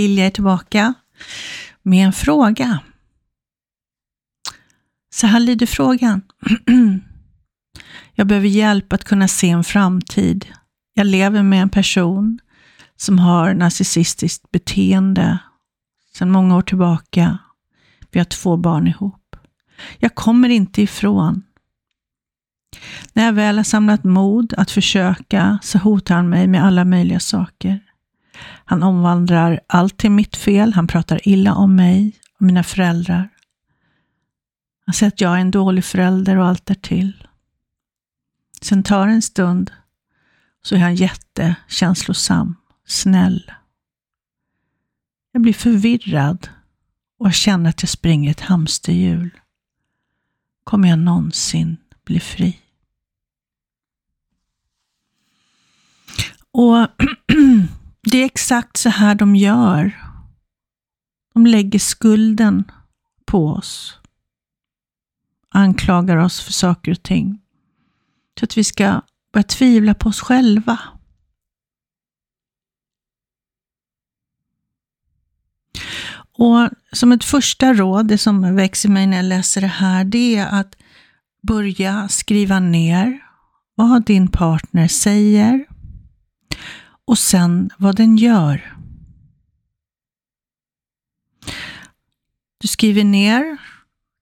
Lilja är tillbaka med en fråga. Så här lyder frågan. Jag behöver hjälp att kunna se en framtid. Jag lever med en person som har narcissistiskt beteende sedan många år tillbaka. Vi har två barn ihop. Jag kommer inte ifrån. När jag väl har samlat mod att försöka så hotar han mig med alla möjliga saker. Han omvandlar allt till mitt fel. Han pratar illa om mig och mina föräldrar. Han säger att jag är en dålig förälder och allt därtill. Sen tar det en stund så är han jättekänslosam, snäll. Jag blir förvirrad och jag känner att jag springer ett hamsterhjul. Kommer jag någonsin bli fri? Och Det är exakt så här de gör. De lägger skulden på oss. Anklagar oss för saker och ting. Så att vi ska börja tvivla på oss själva. Och Som ett första råd, det som växer mig när jag läser det här, det är att börja skriva ner vad din partner säger, och sen vad den gör. Du skriver ner.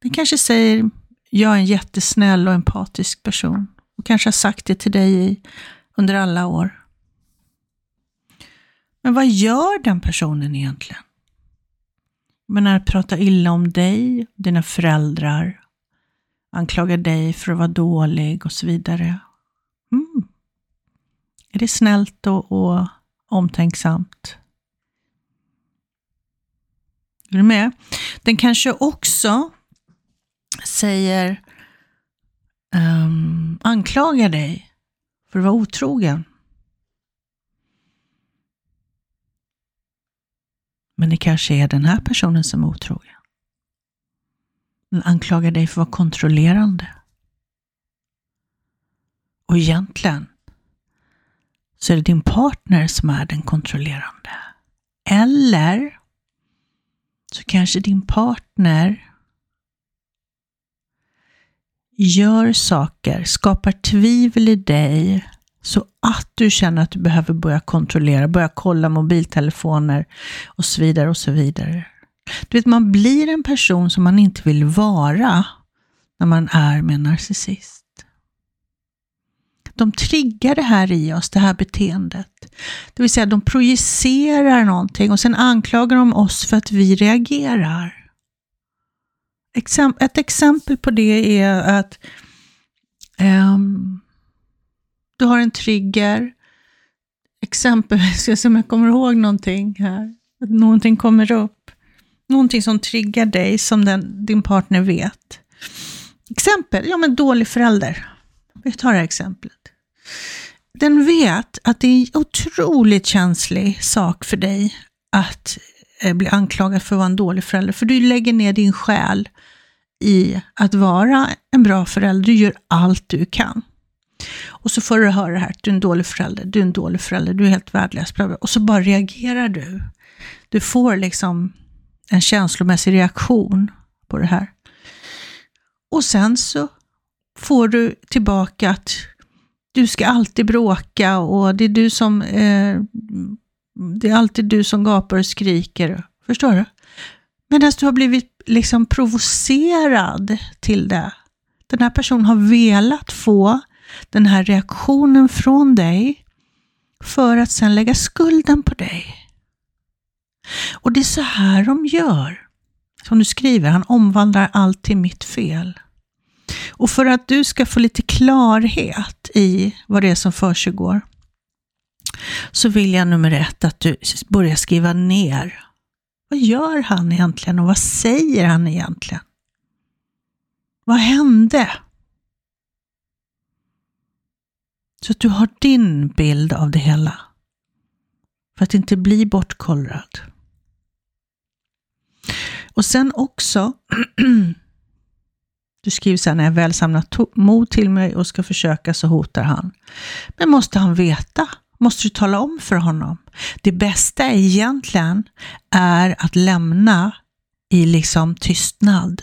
Den kanske säger, jag är en jättesnäll och empatisk person. Och kanske har sagt det till dig under alla år. Men vad gör den personen egentligen? Men när prata illa om dig, dina föräldrar, anklagar dig för att vara dålig och så vidare. Är det snällt och, och omtänksamt? Är du med? Den kanske också säger, ehm, um, anklagar dig för att vara otrogen. Men det kanske är den här personen som är otrogen. Den anklagar dig för att vara kontrollerande. Och egentligen så är det din partner som är den kontrollerande. Eller så kanske din partner gör saker, skapar tvivel i dig så att du känner att du behöver börja kontrollera, börja kolla mobiltelefoner och så vidare och så vidare. Du vet, man blir en person som man inte vill vara när man är med en narcissist de triggar det här i oss, det här beteendet. Det vill säga de projicerar någonting och sen anklagar de oss för att vi reagerar. Ett exempel på det är att um, du har en trigger. Exempel, ska jag se om jag kommer ihåg någonting här. Att någonting kommer upp. Någonting som triggar dig som den, din partner vet. Exempel, ja men dålig förälder. Vi tar det här exemplet. Den vet att det är en otroligt känslig sak för dig att eh, bli anklagad för att vara en dålig förälder. För du lägger ner din själ i att vara en bra förälder. Du gör allt du kan. Och så får du höra det här, du är en dålig förälder, du är en dålig förälder, du är helt värdelös. Och så bara reagerar du. Du får liksom en känslomässig reaktion på det här. Och sen så får du tillbaka att du ska alltid bråka och det är du som eh, det är alltid du som gapar och skriker. Förstår du? Medan du har blivit liksom provocerad till det. Den här personen har velat få den här reaktionen från dig för att sen lägga skulden på dig. Och det är så här de gör. Som du skriver, han omvandlar allt till mitt fel. Och för att du ska få lite klarhet i vad det är som försiggår så vill jag nummer ett att du börjar skriva ner. Vad gör han egentligen och vad säger han egentligen? Vad hände? Så att du har din bild av det hela. För att inte bli bortkollrad. Och sen också Du skriver så här, när jag väl samlat mod till mig och ska försöka så hotar han. Men måste han veta måste du tala om för honom. Det bästa egentligen är att lämna i liksom tystnad.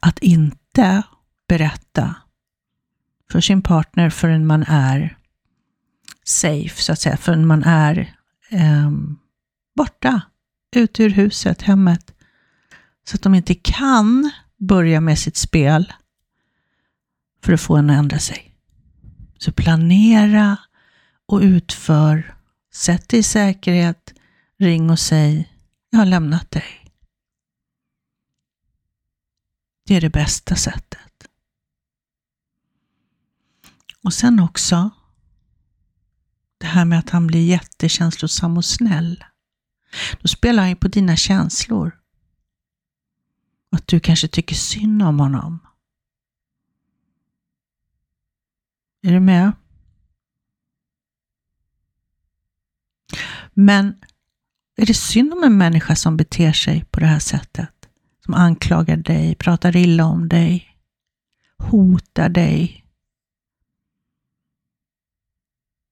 Att inte berätta för sin partner förrän man är safe, så att säga, förrän man är eh, borta, ute ur huset, hemmet. Så att de inte kan börja med sitt spel för att få en att ändra sig. Så planera och utför. Sätt dig i säkerhet. Ring och säg, jag har lämnat dig. Det är det bästa sättet. Och sen också det här med att han blir jättekänslosam och snäll. Då spelar han ju på dina känslor. Att du kanske tycker synd om honom. Är du med? Men är det synd om en människa som beter sig på det här sättet? Som anklagar dig, pratar illa om dig, hotar dig,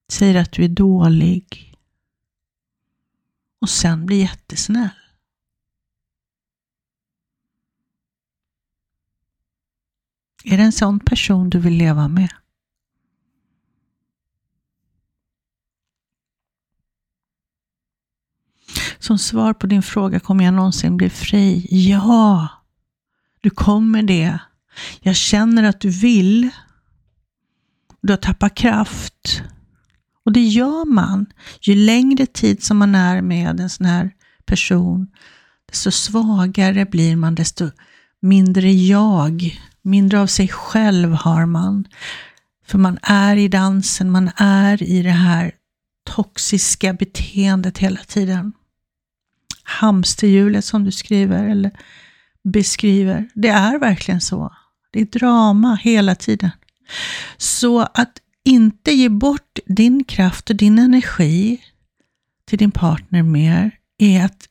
säger att du är dålig och sen blir jättesnäll. Är det en sån person du vill leva med? Som svar på din fråga, kommer jag någonsin bli fri? Ja, du kommer det. Jag känner att du vill. Du har tappat kraft. Och det gör man. Ju längre tid som man är med en sån här person, desto svagare blir man, desto mindre jag, mindre av sig själv har man. För man är i dansen, man är i det här toxiska beteendet hela tiden hamsterhjulet som du skriver eller beskriver. Det är verkligen så. Det är drama hela tiden. Så att inte ge bort din kraft och din energi till din partner mer är att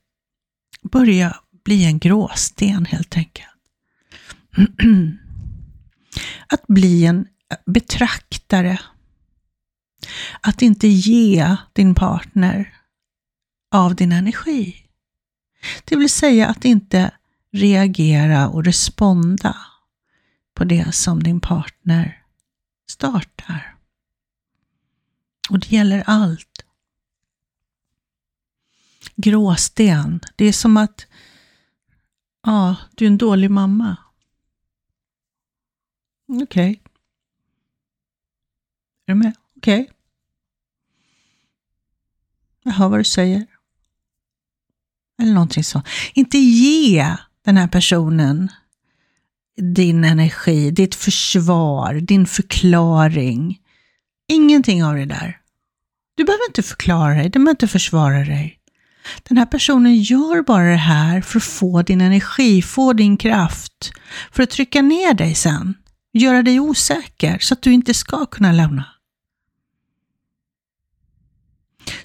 börja bli en gråsten helt enkelt. Att bli en betraktare. Att inte ge din partner av din energi. Det vill säga att inte reagera och responda på det som din partner startar. Och det gäller allt. Gråsten, det är som att ja, du är en dålig mamma. Okej. Okay. Är du med? Okej. Okay. Jag hör vad du säger. Eller någonting så. Inte ge den här personen din energi, ditt försvar, din förklaring. Ingenting av det där. Du behöver inte förklara dig, du behöver inte försvara dig. Den här personen gör bara det här för att få din energi, få din kraft, för att trycka ner dig sen, göra dig osäker så att du inte ska kunna lämna.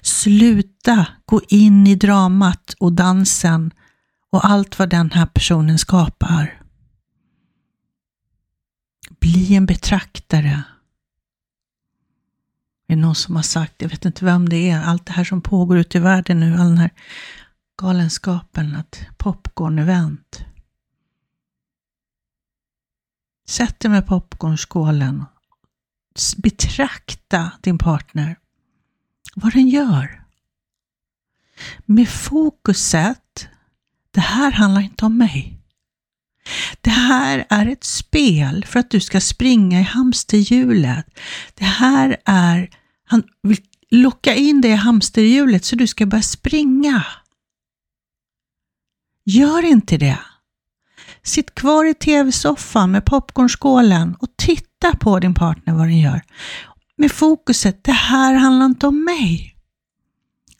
Sluta gå in i dramat och dansen och allt vad den här personen skapar. Bli en betraktare. Det är någon som har sagt, jag vet inte vem det är, allt det här som pågår ute i världen nu, all den här galenskapen, att popcorn-event. Sätt dig med popcornskålen. Betrakta din partner vad den gör. Med fokuset, det här handlar inte om mig. Det här är ett spel för att du ska springa i hamsterhjulet. Det här är, han vill locka in dig i hamsterhjulet så du ska börja springa. Gör inte det. Sitt kvar i tv-soffan med popcornskålen och titta på din partner vad den gör med fokuset, det här handlar inte om mig.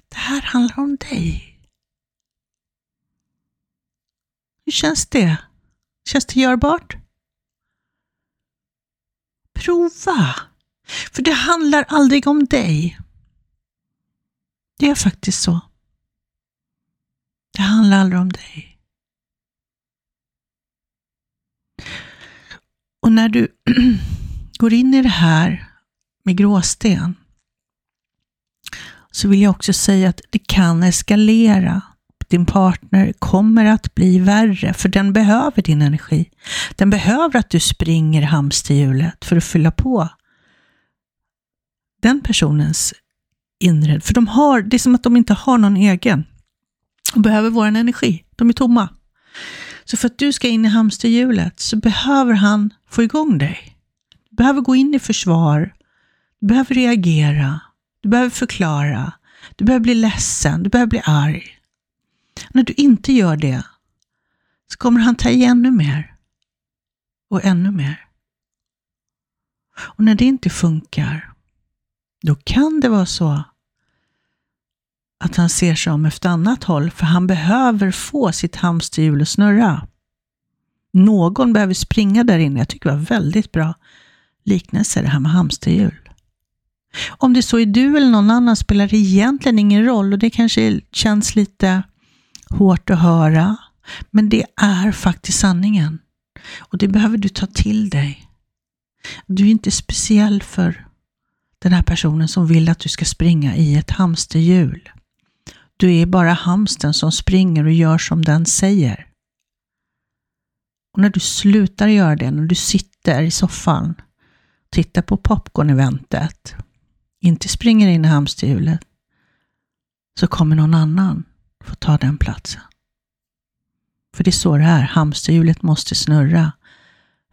Det här handlar om dig. Hur känns det? Känns det görbart? Prova! För det handlar aldrig om dig. Det är faktiskt så. Det handlar aldrig om dig. Och när du går in i det här med gråsten, så vill jag också säga att det kan eskalera. Din partner kommer att bli värre, för den behöver din energi. Den behöver att du springer hamsterhjulet för att fylla på den personens inre. För de har, det är som att de inte har någon egen. De behöver vår energi. De är tomma. Så för att du ska in i hamsterhjulet så behöver han få igång dig. Du behöver gå in i försvar. Du behöver reagera. Du behöver förklara. Du behöver bli ledsen. Du behöver bli arg. När du inte gör det så kommer han ta i ännu mer. Och ännu mer. Och när det inte funkar, då kan det vara så att han ser sig om efter annat håll, för han behöver få sitt hamsterhjul att snurra. Någon behöver springa där inne. Jag tycker det var väldigt bra liknelse det här med hamsterhjul. Om det så är du eller någon annan spelar det egentligen ingen roll och det kanske känns lite hårt att höra, men det är faktiskt sanningen. Och det behöver du ta till dig. Du är inte speciell för den här personen som vill att du ska springa i ett hamsterhjul. Du är bara hamsten som springer och gör som den säger. Och när du slutar göra det, när du sitter i soffan, tittar på popcorn-eventet, inte springer in i hamsterhjulet, så kommer någon annan få ta den platsen. För det är så det är, hamsterhjulet måste snurra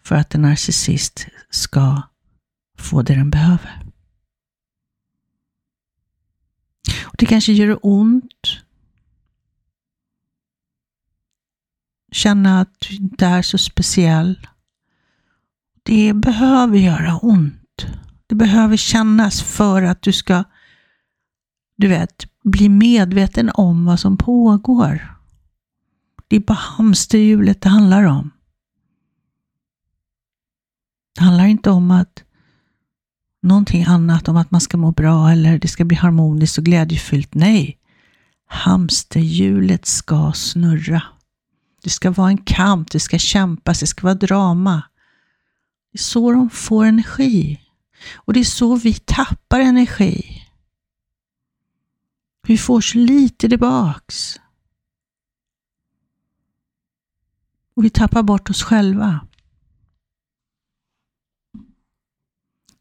för att en narcissist ska få det den behöver. Och Det kanske gör ont. Känna att du inte är så speciell. Det behöver göra ont. Det behöver kännas för att du ska, du vet, bli medveten om vad som pågår. Det är bara hamsterhjulet det handlar om. Det handlar inte om att någonting annat om att man ska må bra eller det ska bli harmoniskt och glädjefyllt. Nej, hamsterhjulet ska snurra. Det ska vara en kamp, det ska kämpas, det ska vara drama. Det är så de får energi. Och det är så vi tappar energi. Vi får så lite tillbaks. Och vi tappar bort oss själva.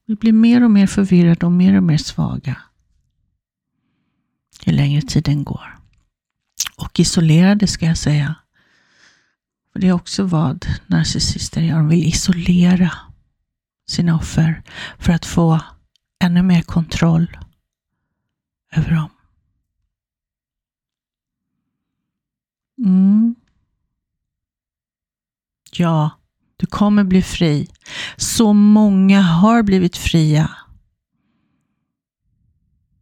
Vi blir mer och mer förvirrade och mer och mer svaga ju längre tiden går. Och isolerade ska jag säga. För det är också vad narcissister gör. De vill isolera sina offer för att få ännu mer kontroll över dem. Mm. Ja, du kommer bli fri. Så många har blivit fria.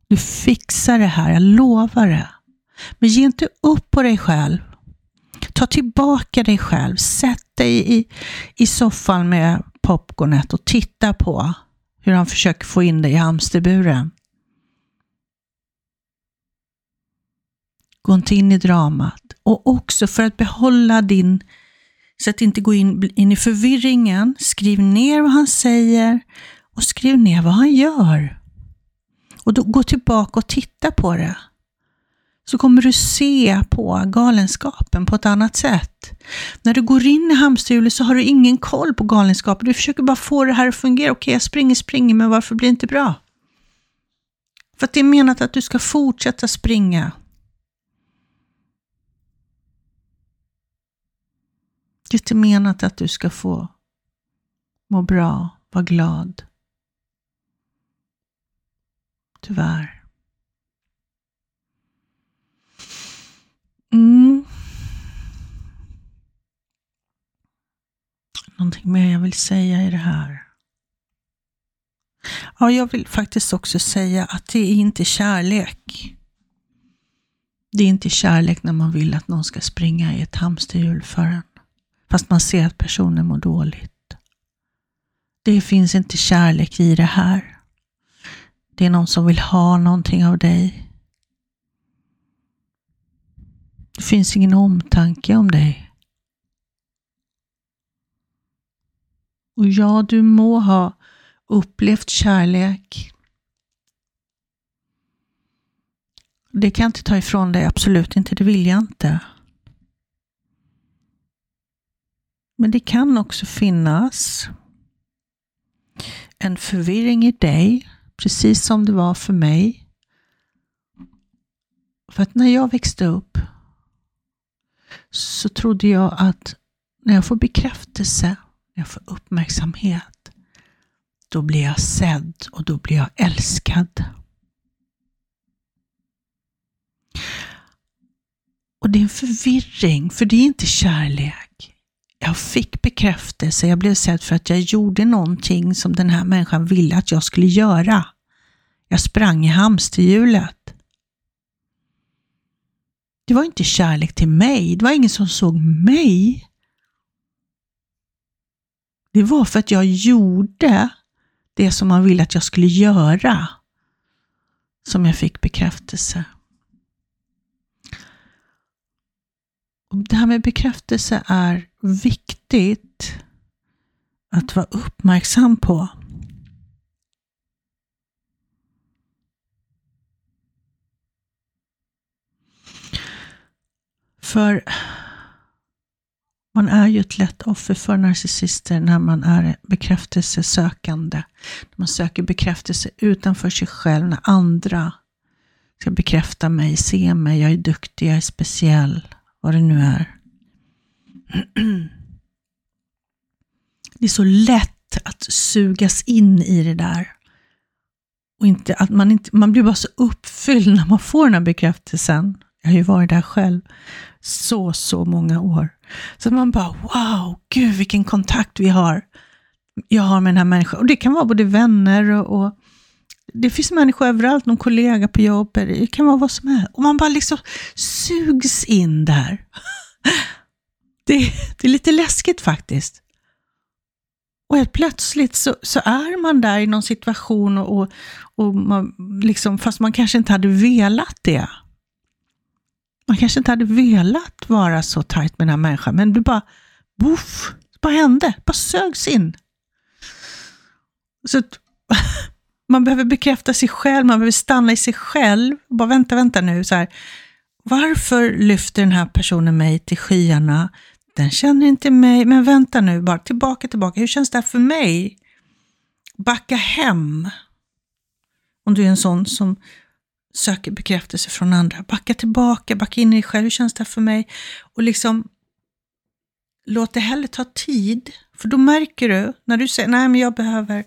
Du fixar det här, jag lovar det. Men ge inte upp på dig själv. Ta tillbaka dig själv. Sätt dig i, i soffan med popcornet och titta på hur han försöker få in dig i hamsterburen. Gå inte in i dramat. Och också för att behålla din så att inte gå in, in i förvirringen. Skriv ner vad han säger och skriv ner vad han gör. Och då, gå tillbaka och titta på det. Så kommer du se på galenskapen på ett annat sätt. När du går in i hamsterhjulet så har du ingen koll på galenskapen. Du försöker bara få det här att fungera. Okej, jag springer, springer, men varför blir det inte bra? För att det är menat att du ska fortsätta springa Det är inte menat att du ska få må bra, vara glad. Tyvärr. Mm. Någonting mer jag vill säga i det här. Ja, jag vill faktiskt också säga att det är inte kärlek. Det är inte kärlek när man vill att någon ska springa i ett hamsterhjul för en fast man ser att personen mår dåligt. Det finns inte kärlek i det här. Det är någon som vill ha någonting av dig. Det finns ingen omtanke om dig. Och ja, du må ha upplevt kärlek. Det kan jag inte ta ifrån dig, absolut inte, det vill jag inte. Men det kan också finnas en förvirring i dig, precis som det var för mig. För att när jag växte upp så trodde jag att när jag får bekräftelse, när jag får uppmärksamhet, då blir jag sedd och då blir jag älskad. Och det är en förvirring, för det är inte kärlek. Jag fick bekräftelse, jag blev sedd för att jag gjorde någonting som den här människan ville att jag skulle göra. Jag sprang i hamsterhjulet. Det var inte kärlek till mig, det var ingen som såg mig. Det var för att jag gjorde det som man ville att jag skulle göra som jag fick bekräftelse. det här med bekräftelse är viktigt att vara uppmärksam på. För man är ju ett lätt offer för narcissister när man är bekräftelsesökande. När man söker bekräftelse utanför sig själv, när andra ska bekräfta mig, se mig, jag är duktig, jag är speciell vad det nu är. Det är så lätt att sugas in i det där. Och inte, att man, inte, man blir bara så uppfylld när man får den här bekräftelsen. Jag har ju varit där själv så, så många år. Så man bara, wow, gud vilken kontakt vi har. Jag har med den här människan. Och det kan vara både vänner och, och det finns människor överallt, någon kollega på jobbet, det kan vara vad som helst. Och man bara liksom sugs in där. Det, det är lite läskigt faktiskt. Och helt plötsligt så, så, är man där i någon situation, och, och man liksom, fast man kanske inte hade velat det. Man kanske inte hade velat vara så tajt med den här människan, men du bara, boff, det bara hände, bara sögs in. Så man behöver bekräfta sig själv, man behöver stanna i sig själv. Bara vänta, vänta nu. Så här. Varför lyfter den här personen mig till skyarna? Den känner inte mig, men vänta nu, bara tillbaka, tillbaka. Hur känns det här för mig? Backa hem. Om du är en sån som söker bekräftelse från andra. Backa tillbaka, backa in i dig själv. Hur känns det här för mig? Och liksom låt det heller ta tid. För då märker du, när du säger, nej men jag behöver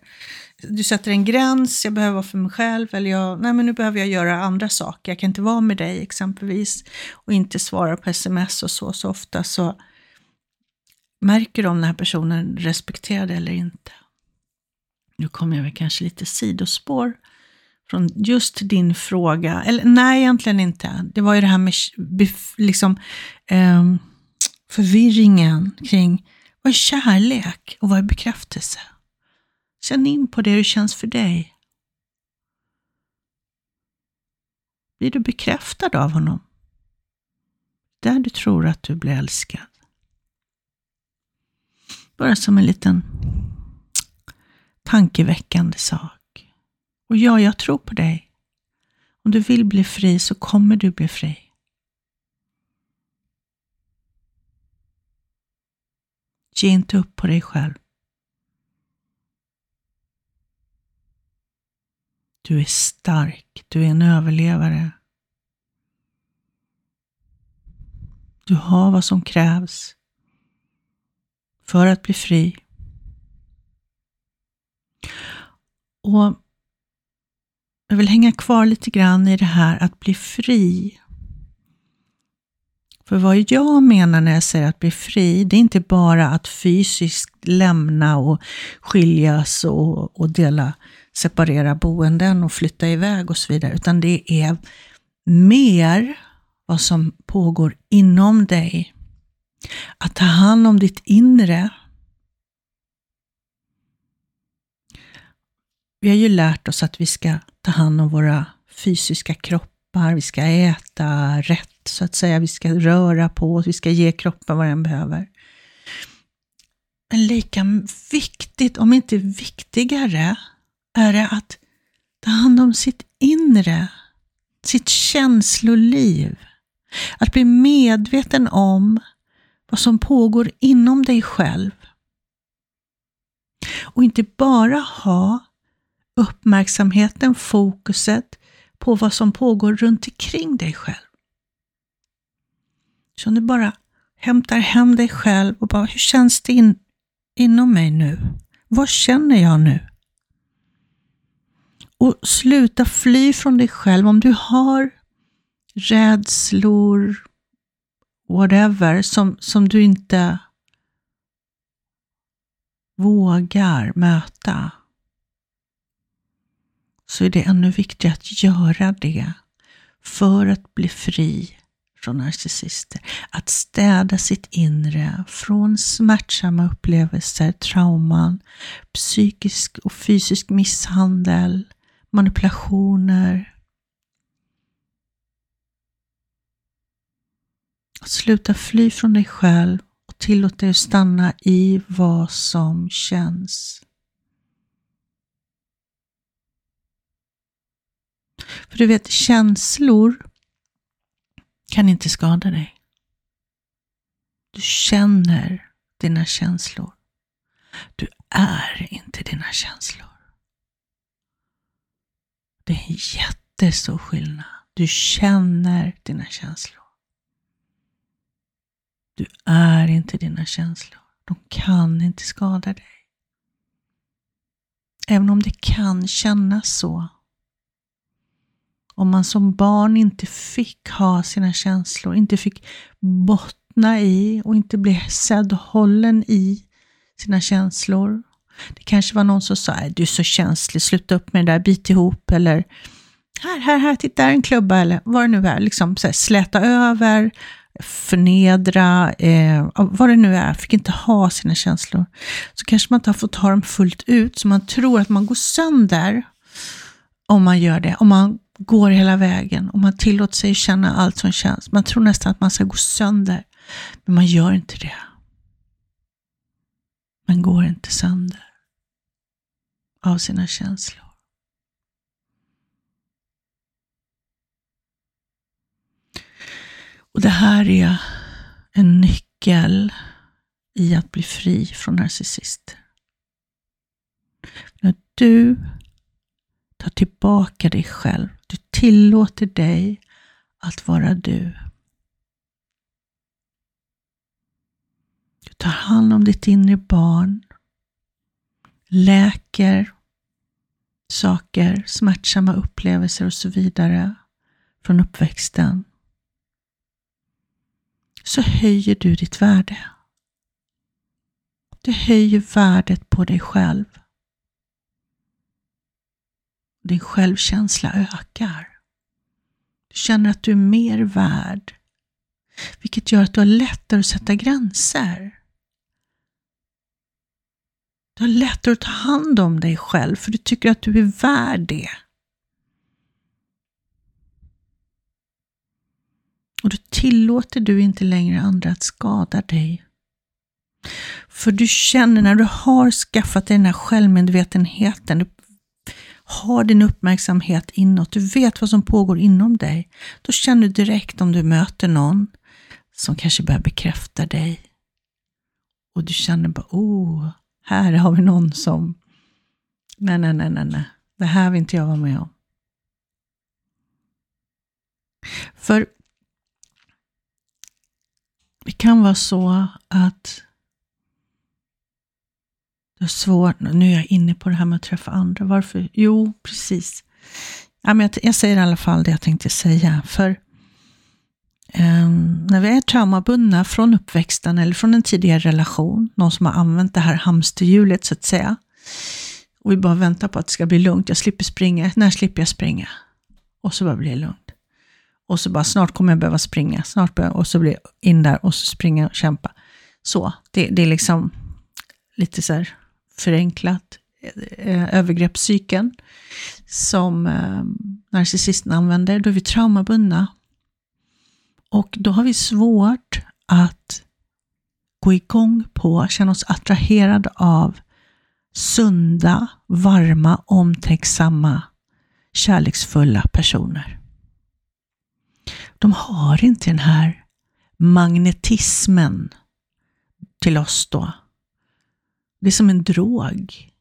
du sätter en gräns, jag behöver vara för mig själv, eller jag, nej men nu behöver jag göra andra saker, jag kan inte vara med dig exempelvis, och inte svara på sms och så, så ofta, så märker du om den här personen respekterar det eller inte. Nu kommer jag väl kanske lite sidospår från just din fråga, eller nej egentligen inte. Det var ju det här med liksom, eh, förvirringen kring vad är kärlek och vad är bekräftelse? Känn in på det hur det känns för dig. Blir du bekräftad av honom? Där du tror att du blir älskad. Bara som en liten tankeväckande sak. Och ja, jag tror på dig. Om du vill bli fri så kommer du bli fri. Ge inte upp på dig själv. Du är stark, du är en överlevare. Du har vad som krävs för att bli fri. Och jag vill hänga kvar lite grann i det här att bli fri. För vad jag menar när jag säger att bli fri, det är inte bara att fysiskt lämna och skiljas och, och dela separera boenden och flytta iväg och så vidare, utan det är mer vad som pågår inom dig. Att ta hand om ditt inre. Vi har ju lärt oss att vi ska ta hand om våra fysiska kroppar, vi ska äta rätt så att säga, vi ska röra på oss, vi ska ge kroppen vad den behöver. Men lika viktigt, om inte viktigare, är det att ta hand om sitt inre, sitt känsloliv. Att bli medveten om vad som pågår inom dig själv. Och inte bara ha uppmärksamheten, fokuset på vad som pågår runt omkring dig själv. Så om du bara hämtar hem dig själv och bara, hur känns det in, inom mig nu? Vad känner jag nu? Och sluta fly från dig själv. Om du har rädslor, whatever, som, som du inte vågar möta, så är det ännu viktigare att göra det för att bli fri från narcissister. Att städa sitt inre från smärtsamma upplevelser, trauman, psykisk och fysisk misshandel, manipulationer. Att sluta fly från dig själv och tillåta dig att stanna i vad som känns. För du vet, känslor kan inte skada dig. Du känner dina känslor. Du är inte dina känslor. Det är en jättestor skillnad. Du känner dina känslor. Du är inte dina känslor. De kan inte skada dig. Även om det kan kännas så om man som barn inte fick ha sina känslor, inte fick bottna i och inte bli sedd och hållen i sina känslor. Det kanske var någon som sa, äh, du är så känslig, sluta upp med det där, bit ihop eller här, här, här, titta, här är en klubba eller vad det nu är. Liksom så här, släta över, förnedra, eh, vad det nu är, fick inte ha sina känslor. Så kanske man inte har fått ha dem fullt ut, så man tror att man går sönder om man gör det. Om man går hela vägen om man tillåter sig känna allt som känns. Man tror nästan att man ska gå sönder, men man gör inte det. Man går inte sönder av sina känslor. Och det här är en nyckel i att bli fri från narcissister. När du tar tillbaka dig själv du tillåter dig att vara du. Du tar hand om ditt inre barn, läker saker, smärtsamma upplevelser och så vidare från uppväxten. Så höjer du ditt värde. Du höjer värdet på dig själv. Din självkänsla ökar. Du känner att du är mer värd, vilket gör att du har lättare att sätta gränser. Du har lättare att ta hand om dig själv för du tycker att du är värd det. Och då tillåter du inte längre andra att skada dig. För du känner när du har skaffat dig den här självmedvetenheten, du har din uppmärksamhet inåt, du vet vad som pågår inom dig, då känner du direkt om du möter någon som kanske börjar bekräfta dig. Och du känner bara, oh, här har vi någon som, nej, nej, nej, nej, nej, det här vill inte jag vara med om. För det kan vara så att det är svårt, nu är jag inne på det här med att träffa andra. Varför? Jo, precis. Ja, men jag, jag säger i alla fall det jag tänkte säga. För ehm, när vi är traumabundna från uppväxten eller från en tidigare relation, någon som har använt det här hamsterhjulet så att säga, och vi bara väntar på att det ska bli lugnt, jag slipper springa, när slipper jag springa? Och så bara blir det lugnt. Och så bara, snart kommer jag behöva springa, snart behöver, och så blir jag in där och så springa och kämpa. Så, det, det är liksom lite så här, förenklat eh, övergreppscykeln som eh, narcissisten använder, då är vi traumabundna. Och då har vi svårt att gå igång på, känna oss attraherade av sunda, varma, omtänksamma, kärleksfulla personer. De har inte den här magnetismen till oss då. Det är som en drog.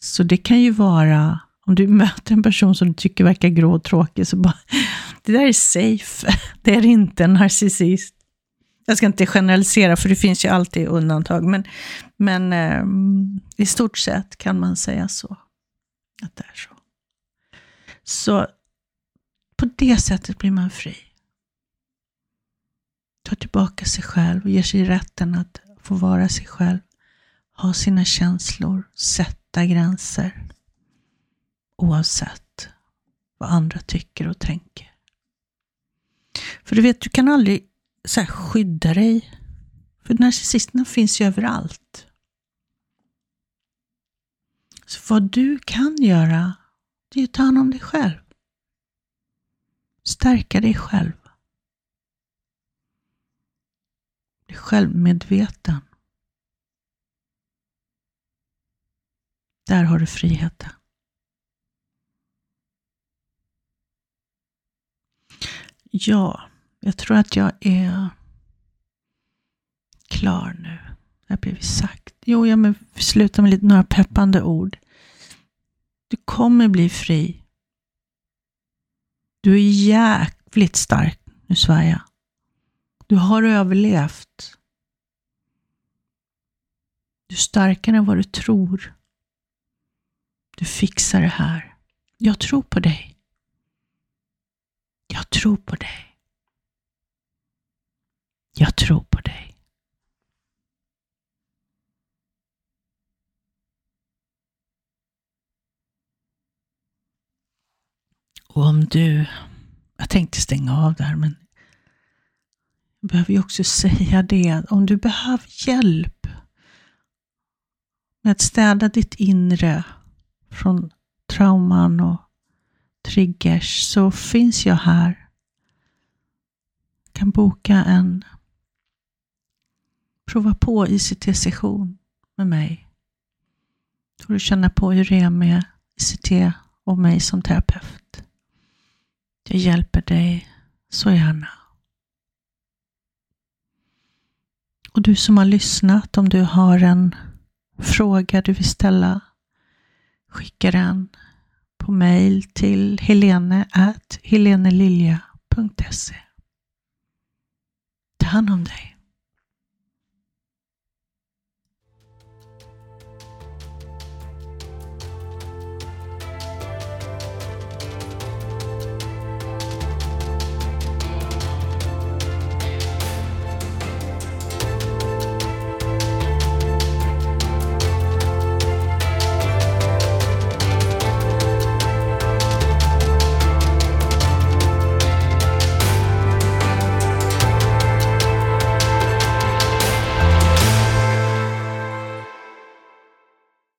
Så det kan ju vara, om du möter en person som du tycker verkar grå och tråkig, så bara, det där är safe. Det är inte en narcissist. Jag ska inte generalisera, för det finns ju alltid undantag, men, men eh, i stort sett kan man säga så. Att det är så. Så på det sättet blir man fri. Tar tillbaka sig själv och ger sig rätten att få vara sig själv. Ha sina känslor, sätta gränser. Oavsett vad andra tycker och tänker. För du vet, du kan aldrig så här, skydda dig. För narcissisterna finns ju överallt. Så vad du kan göra, det är att ta hand om dig själv. Stärka dig själv. Bli självmedveten. Där har du friheten. Ja, jag tror att jag är klar nu. Det har blivit sagt. Jo, jag vill sluta med lite, några peppande ord. Du kommer bli fri. Du är jäkligt stark nu, Sverige. Du har överlevt. Du är starkare än vad du tror. Du fixar det här. Jag tror på dig. Jag tror på dig. Jag tror på dig. Och om du, jag tänkte stänga av där, men jag behöver ju också säga det, om du behöver hjälp med att städa ditt inre från trauman och triggers så finns jag här. Du kan boka en prova på ICT-session med mig. Då får du känna på hur det är med ICT och mig som terapeut. Jag hjälper dig så gärna. Och du som har lyssnat, om du har en fråga du vill ställa, skicka den på mail till helene helenelilja.se. Ta hand om dig.